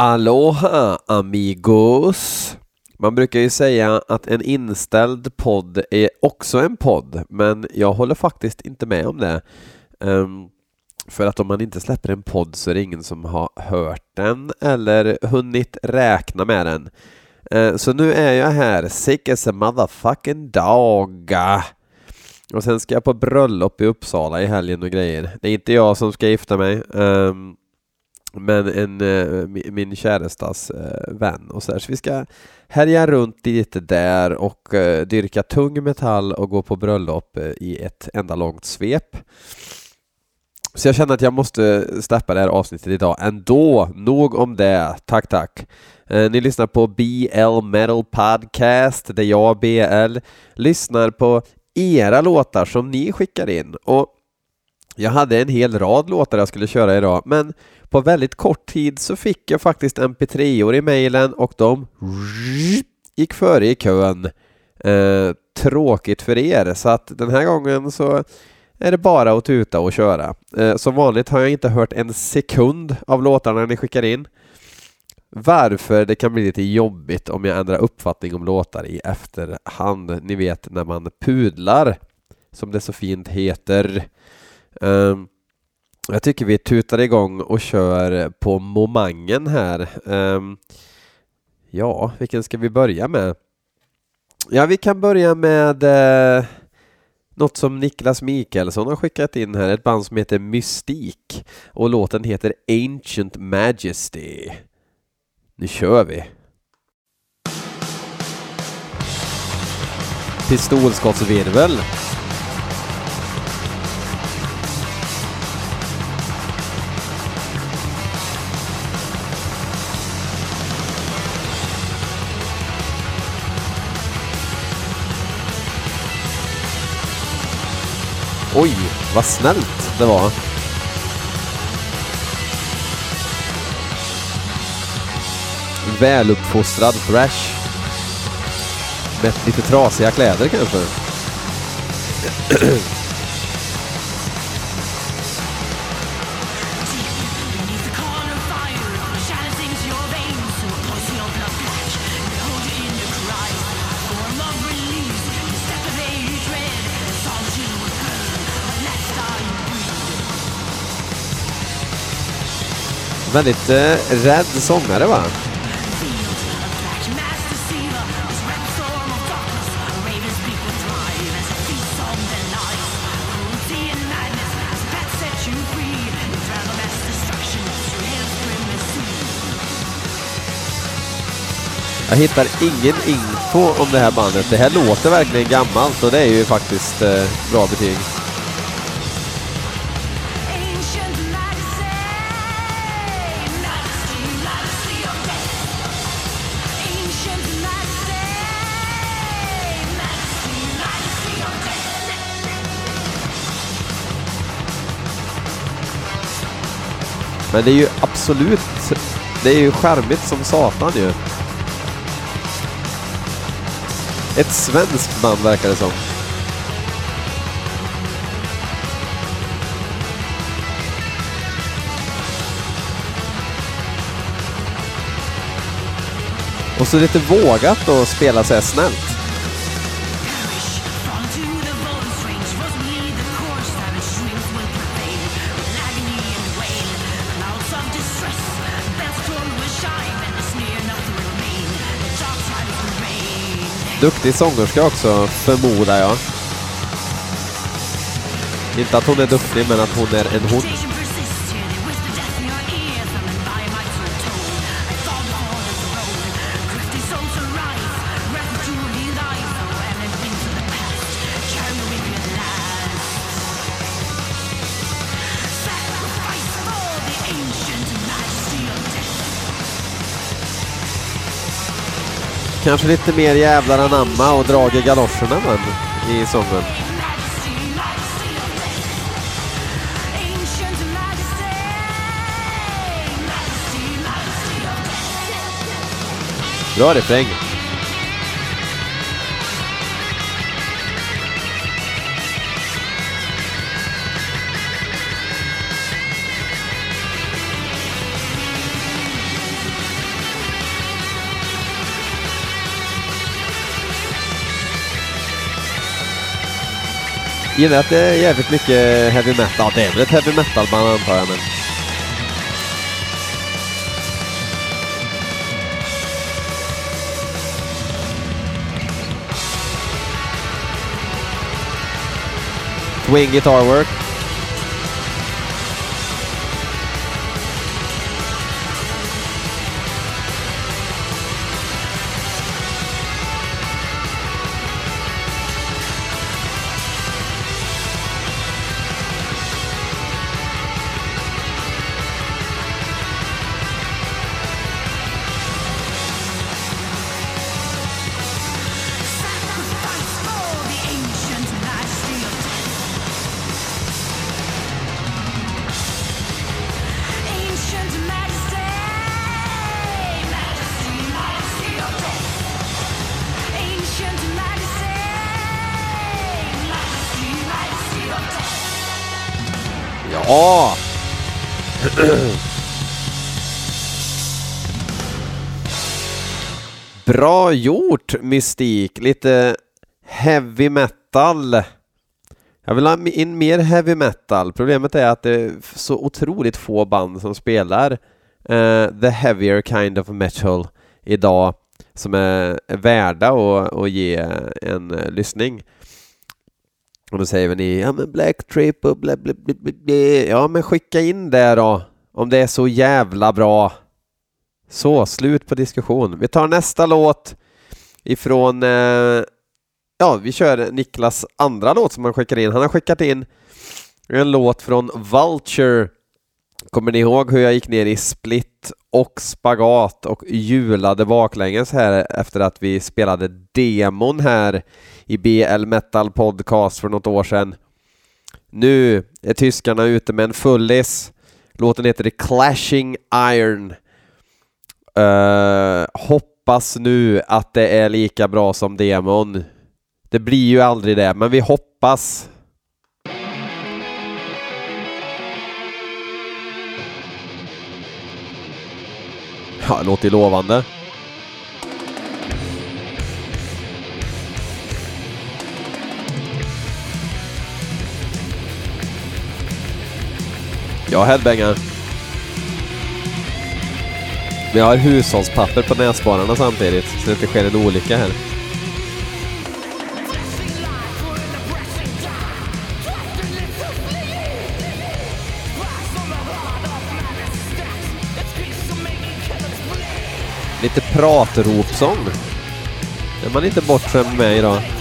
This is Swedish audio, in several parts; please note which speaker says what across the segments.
Speaker 1: Aloha amigos! Man brukar ju säga att en inställd podd är också en podd, men jag håller faktiskt inte med om det. Um, för att om man inte släpper en podd så är det ingen som har hört den eller hunnit räkna med den. Uh, så nu är jag här, sick as a motherfucking dog. Och sen ska jag på bröllop i Uppsala i helgen och grejer. Det är inte jag som ska gifta mig. Um, men en, uh, min kärestas uh, eh, vän och så, där. så vi ska härja runt lite där och uh, dyrka tung metall och gå på bröllop i ett enda långt svep. Så jag känner att jag måste släppa det här avsnittet idag ändå. Nog om det. Tack, tack. Ni lyssnar på BL Metal Podcast där jag, BL, lyssnar på era låtar som ni skickar in. Och jag hade en hel rad låtar jag skulle köra idag, men på väldigt kort tid så fick jag faktiskt mp3-or i mejlen och de gick före i kön. Eh, tråkigt för er, så att den här gången så är det bara att tuta och köra. Eh, som vanligt har jag inte hört en sekund av låtarna ni skickar in. Varför det kan bli lite jobbigt om jag ändrar uppfattning om låtar i efterhand. Ni vet när man pudlar, som det så fint heter. Um, jag tycker vi tutar igång och kör på momangen här. Um, ja, vilken ska vi börja med? Ja, vi kan börja med uh, något som Niklas Mikaelsson har skickat in här, ett band som heter Mystik och låten heter Ancient Majesty. Nu kör vi! Pistolskottsvirvel Oj, vad snällt det var. Väluppfostrad thrash. Med lite trasiga kläder kanske. Väldigt eh, rädd sångare va? Jag hittar ingen info om det här bandet. Det här låter verkligen gammalt och det är ju faktiskt eh, bra betyg. Men det är ju absolut, det är ju skärmigt som satan ju. Ett svenskt band verkar det som. Och så lite vågat att spela så här snällt. Duktig sångerska också, förmodar jag. Inte att hon är duktig, men att hon är en hon. Kanske lite mer jävlar anamma och drag i galoscherna men, i sången. Bra refräng. Gillar att det är jävligt mycket heavy metal. Ja, det är väl ett heavy metal-band antar jag, men... Swing guitar work. Bra gjort, Mystik. Lite heavy metal. Jag vill ha in mer heavy metal. Problemet är att det är så otroligt få band som spelar uh, the heavier kind of metal idag som är, värda att, att ge en eh, lyssning. Och då säger väl ni, ja men Black Trip och bla bla bla bla bla. Ja men skicka in det då, om det är så jävla bra. Så, slut på diskussion. Vi tar nästa låt ifrån, eh, ja vi kör Niklas andra låt som han skickar in. Han har skickat in en låt från Vulture. Kommer ni ihåg hur jag gick ner i split och spagat och hjulade baklänges här efter att vi spelade demon här i BL Metal Podcast för något år sedan. Nu är tyskarna ute med en fullis. Låten heter The Clashing Iron. Uh, hoppas nu att det är lika bra som demon. Det blir ju aldrig det, men vi hoppas. Ja, det låter ju lovande. Jag headbangar. Men jag har hushållspapper på näsborrarna samtidigt, så det inte sker en olycka här. Lite pratropsång. Det är man inte bortskämd med idag.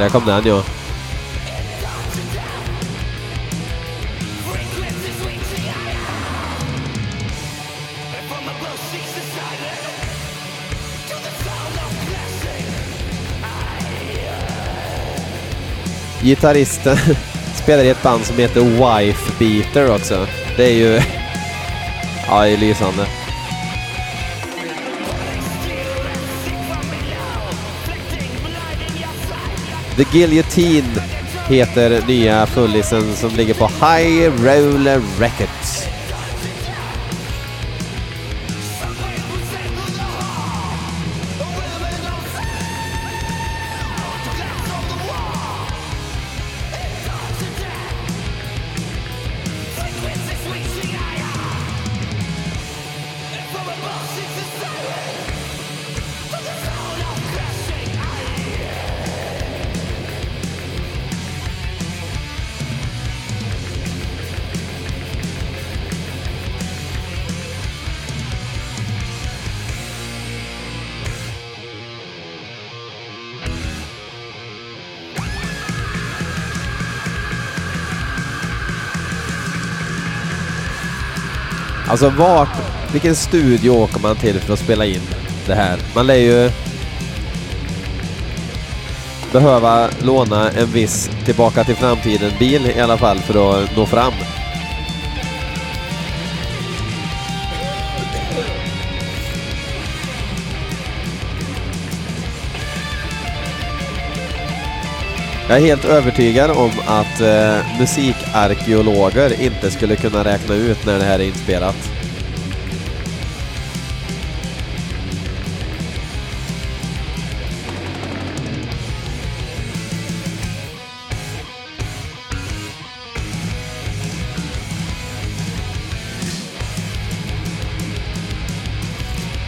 Speaker 1: Där kom den ja. Gitarristen spelar i ett band som heter Wife Beater också. Det är ju... Ja, det är lysande. The Guillotine heter nya fullisen som ligger på High Roller Records. Alltså vart, vilken studio åker man till för att spela in det här? Man lär ju behöva låna en viss Tillbaka till framtiden-bil i alla fall för att nå fram. Jag är helt övertygad om att eh, musikarkeologer inte skulle kunna räkna ut när det här är inspelat.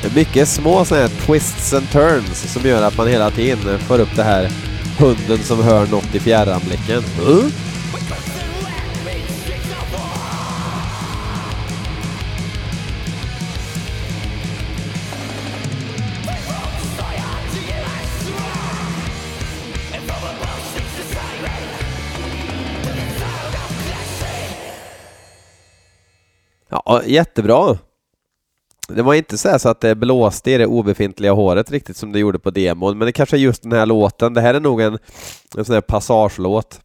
Speaker 1: Det är mycket små sådana här twists and turns som gör att man hela tiden får upp det här hunden som hör något i fjärranblicken. Uh? Ja, jättebra. Det var inte så, här så att det blåste i det obefintliga håret riktigt som det gjorde på demon, men det kanske är just den här låten. Det här är nog en, en sån här passagelåt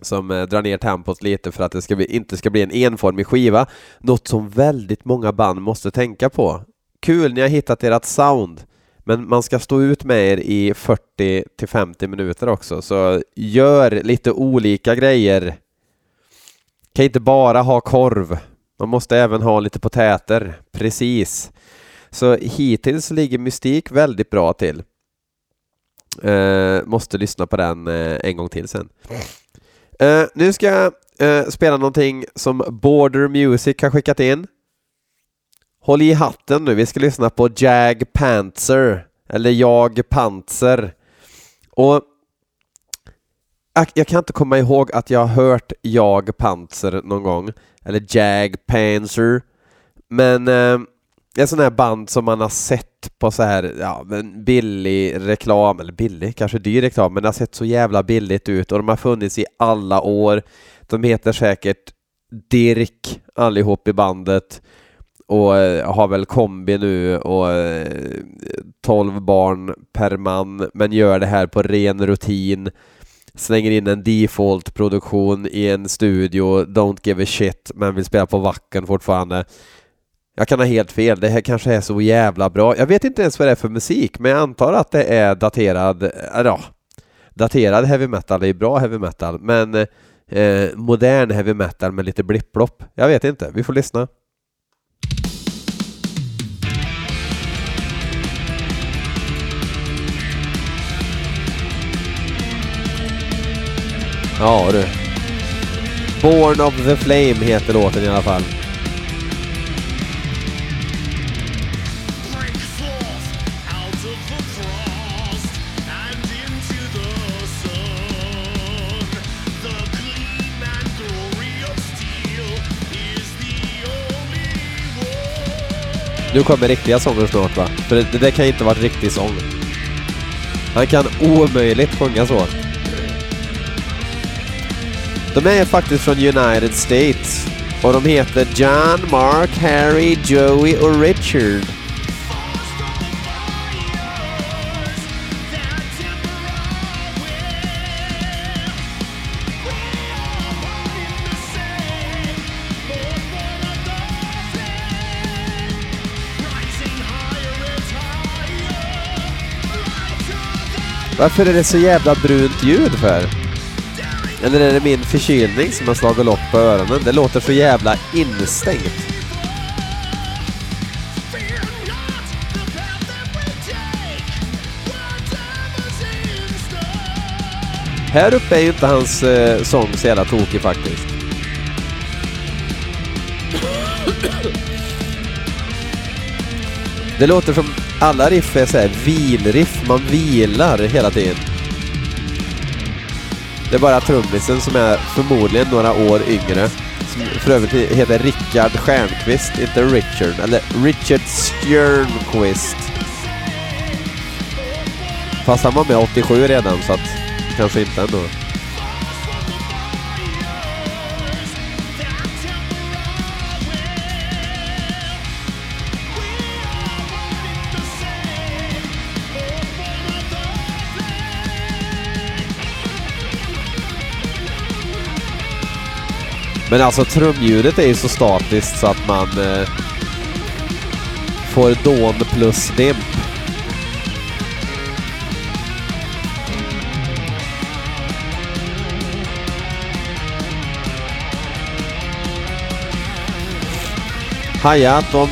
Speaker 1: som eh, drar ner tempot lite för att det ska bli, inte ska bli en enformig skiva. Något som väldigt många band måste tänka på. Kul, ni har hittat ert sound, men man ska stå ut med er i 40 till 50 minuter också, så gör lite olika grejer. Kan inte bara ha korv. Man måste även ha lite potäter, precis. Så hittills ligger Mystik väldigt bra till. Eh, måste lyssna på den eh, en gång till sen. Eh, nu ska jag eh, spela någonting som Border Music har skickat in. Håll i hatten nu, vi ska lyssna på Jag Panzer, eller Jag Panzer. Och jag, jag kan inte komma ihåg att jag har hört Jag Panzer någon gång, eller Jag Panzer. Men eh, det är sådana här band som man har sett på så här, ja, men billig reklam, eller billig, kanske dyr reklam, men det har sett så jävla billigt ut och de har funnits i alla år. De heter säkert Dirk allihop i bandet och eh, har väl kombi nu och eh, 12 barn per man, men gör det här på ren rutin. Slänger in en default-produktion i en studio, don't give a shit, men vill spela på vacken fortfarande. Jag kan ha helt fel, det här kanske är så jävla bra. Jag vet inte ens vad det är för musik, men jag antar att det är daterad, eh, ja, daterad heavy metal, det är bra heavy metal, men eh, modern heavy metal med lite blipplopp. Jag vet inte, vi får lyssna. Ja du. Born of the Flame heter låten i alla fall. Nu kommer riktiga sånger snart va? För det, det där kan inte vara riktig sång. Han kan omöjligt sjunga så. De är faktiskt från United States. Och de heter John, Mark, Harry, Joey och Richard. Varför är det så jävla brunt ljud för? Eller är det min förkylning som har slagit lock på öronen? Det låter så jävla instängt. Här uppe är ju inte hans eh, sång så jävla tokig faktiskt. Det låter som alla riff är såhär vilriff, man vilar hela tiden. Det är bara trummisen som är förmodligen några år yngre. Som för övrigt heter Rickard Stjernqvist, inte Richard. Eller Richard Stjernqvist. Fast han var med 87 redan så att kanske inte ändå. Men alltså trumljudet är ju så statiskt så att man eh, får dån plus dimp. Haja att de,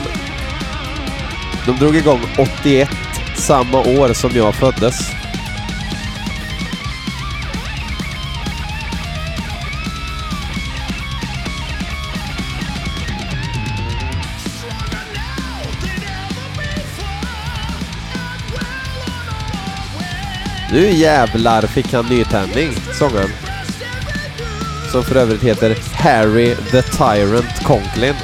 Speaker 1: de drog igång 81, samma år som jag föddes. Nu jävlar fick han nytändning, sångaren. Som för övrigt heter Harry the Tyrant Conklin.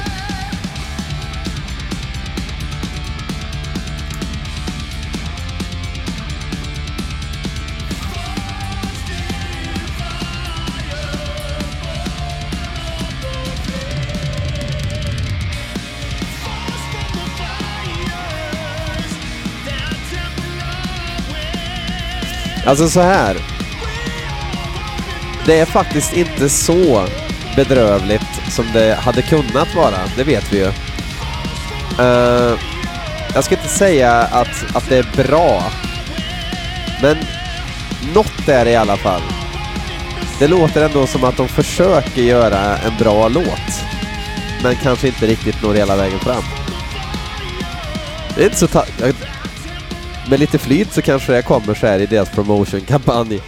Speaker 1: Alltså så här. Det är faktiskt inte så bedrövligt som det hade kunnat vara, det vet vi ju. Uh, jag ska inte säga att, att det är bra, men något är det i alla fall. Det låter ändå som att de försöker göra en bra låt, men kanske inte riktigt når hela vägen fram. Det är inte så ta- med lite flyt så kanske det kommer så här i deras promotionkampanj.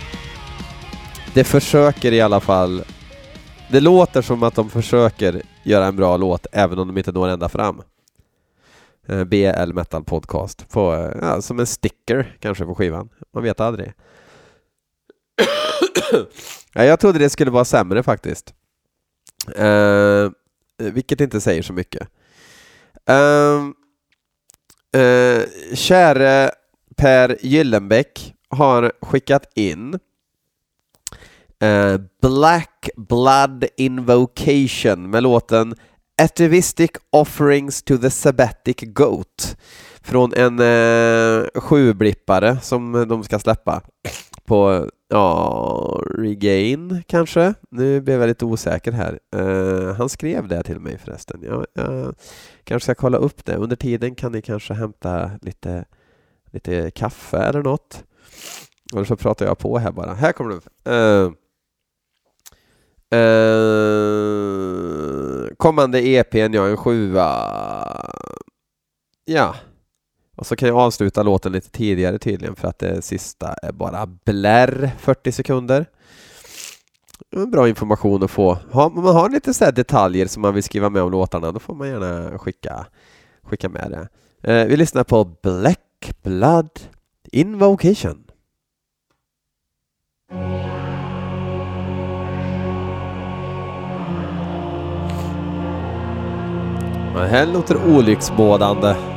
Speaker 1: Det försöker i alla fall. Det låter som att de försöker göra en bra låt även om de inte når ända fram. Eh, BL Metal Podcast. På, eh, ja, som en sticker kanske på skivan. Man vet aldrig. ja, jag trodde det skulle vara sämre faktiskt. Uh, vilket inte säger så mycket. Uh, uh, käre Per Gyllenbäck har skickat in eh, Black Blood Invocation med låten Atavistic Offerings to the Sabbatic Goat från en eh, sjublippare som de ska släppa på ja, Regain kanske? Nu blev jag lite osäker här. Uh, han skrev det till mig förresten. Jag, jag kanske ska kolla upp det. Under tiden kan ni kanske hämta lite, lite kaffe eller något. Eller så pratar jag på här bara. Här kommer det Uh, uh, eh, kommande EPn, ja, en sjua. Ja. Och så kan jag avsluta låten lite tidigare tydligen för att det sista är bara blärr 40 sekunder. Bra information att få. Om man har lite så här detaljer som man vill skriva med om låtarna då får man gärna skicka, skicka med det. Eh, vi lyssnar på Black Blood Invocation. Det här låter olycksbådande.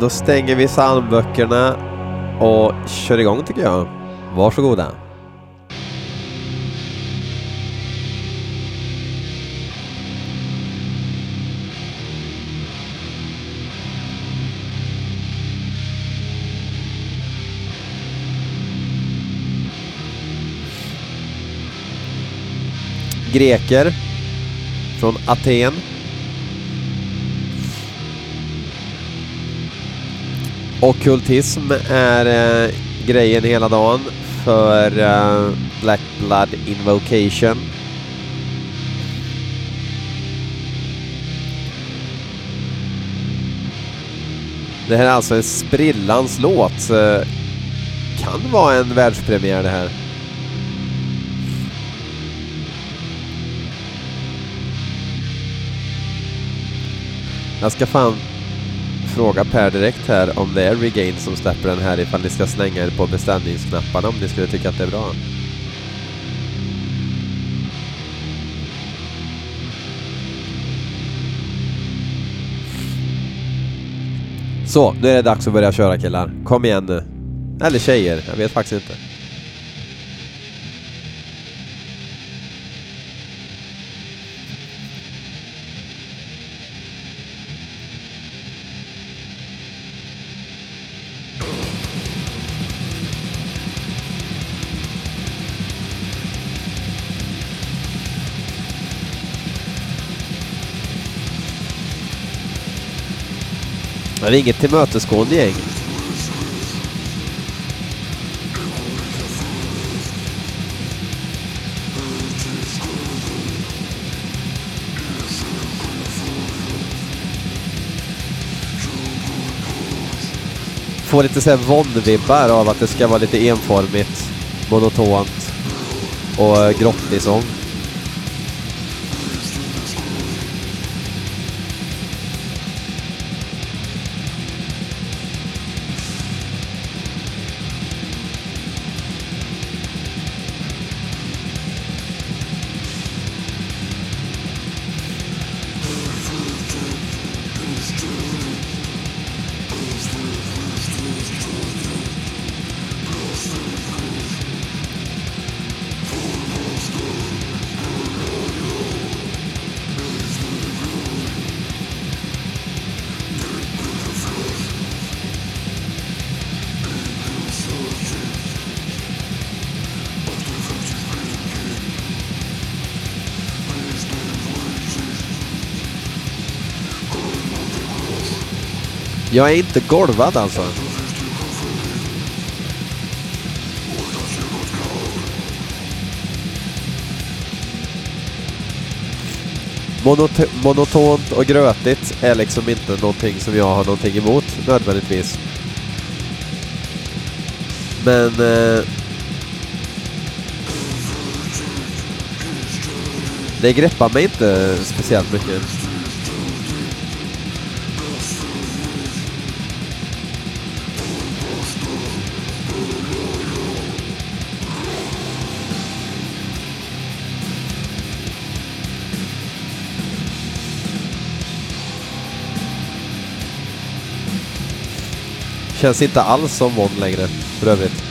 Speaker 1: Då stänger vi psalmböckerna och kör igång tycker jag. Varsågoda. Greker från Aten. Ockultism är eh, grejen hela dagen för eh, Black Blood Invocation. Det här är alltså en sprillans låt. Eh, kan vara en världspremiär det här. Jag ska fan fråga Per direkt här om det är Regain som släpper den här ifall ni ska slänga er på beställningsknapparna om ni skulle tycka att det är bra. Så, nu är det dags att börja köra killar. Kom igen nu. Eller tjejer, jag vet faktiskt inte. Det är inget tillmötesgående gäng. Får lite såhär våndvibbar av att det ska vara lite enformigt, monotont och grottig sång. Jag är inte golvad alltså. Monot- monotont och grötigt är liksom inte någonting som jag har någonting emot nödvändigtvis. Men... Eh, det greppar mig inte speciellt mycket. Känns inte alls som Vonn längre, för övrigt.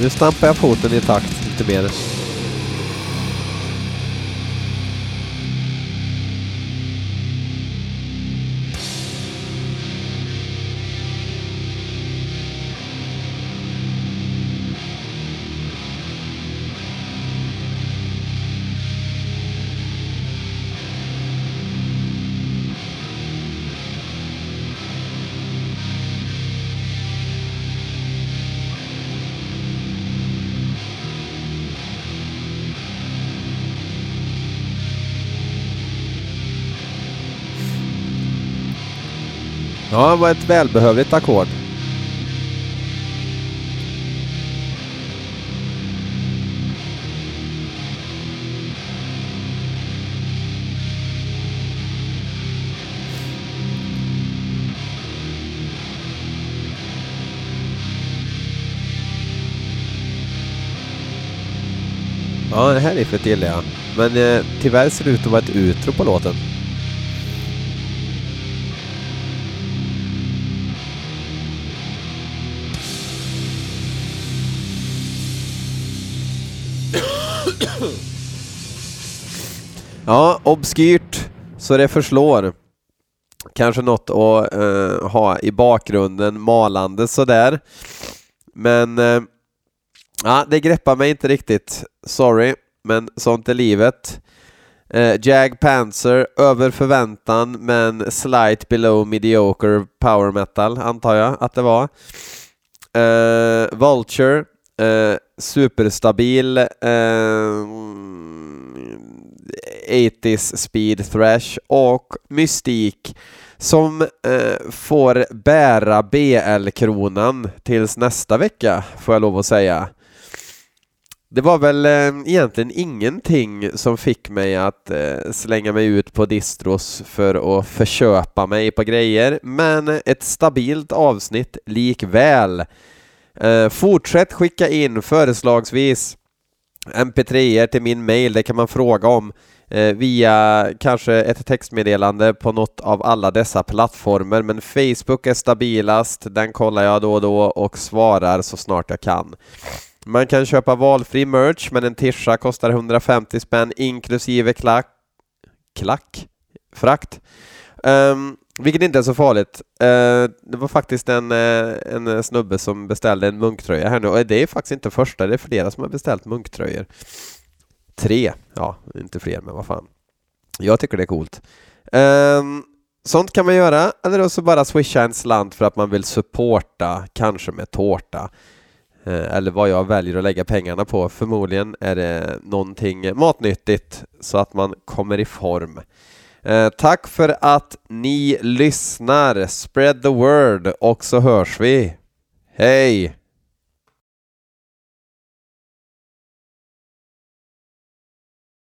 Speaker 1: Nu stampar jag foten i takt lite mer. Ja, det var ett välbehövligt ackord. Ja, det här riffet gillar jag. Men eh, tyvärr ser det ut att vara ett utro på låten. Ja, obskyrt så det förslår. Kanske något att eh, ha i bakgrunden malande sådär. Men eh, ja, det greppar mig inte riktigt. Sorry, men sånt är livet. Eh, Jag Panzer, över förväntan men slight below mediocre power metal antar jag att det var. Eh, Vulture, eh, superstabil eh, 80s speed thrash och Mystik som eh, får bära BL-kronan tills nästa vecka, får jag lov att säga. Det var väl eh, egentligen ingenting som fick mig att eh, slänga mig ut på distros för att förköpa mig på grejer, men ett stabilt avsnitt likväl. Eh, fortsätt skicka in föreslagsvis mp3er till min mail, det kan man fråga om eh, via kanske ett textmeddelande på något av alla dessa plattformar, men Facebook är stabilast, den kollar jag då och då och svarar så snart jag kan. Man kan köpa valfri merch, men en tisha kostar 150 spänn inklusive klack, klack, frakt. Um, vilket inte är så farligt. Eh, det var faktiskt en, eh, en snubbe som beställde en munktröja här nu och det är faktiskt inte första, det är flera som har beställt munktröjor. Tre, ja, inte fler, men vad fan. Jag tycker det är coolt. Ehm, sånt kan man göra, eller så bara swisha en slant för att man vill supporta, kanske med tårta. Eh, eller vad jag väljer att lägga pengarna på. Förmodligen är det någonting matnyttigt så att man kommer i form. Eh, Tack för att ni lyssnar. Spread the word och så hörs vi. Hej!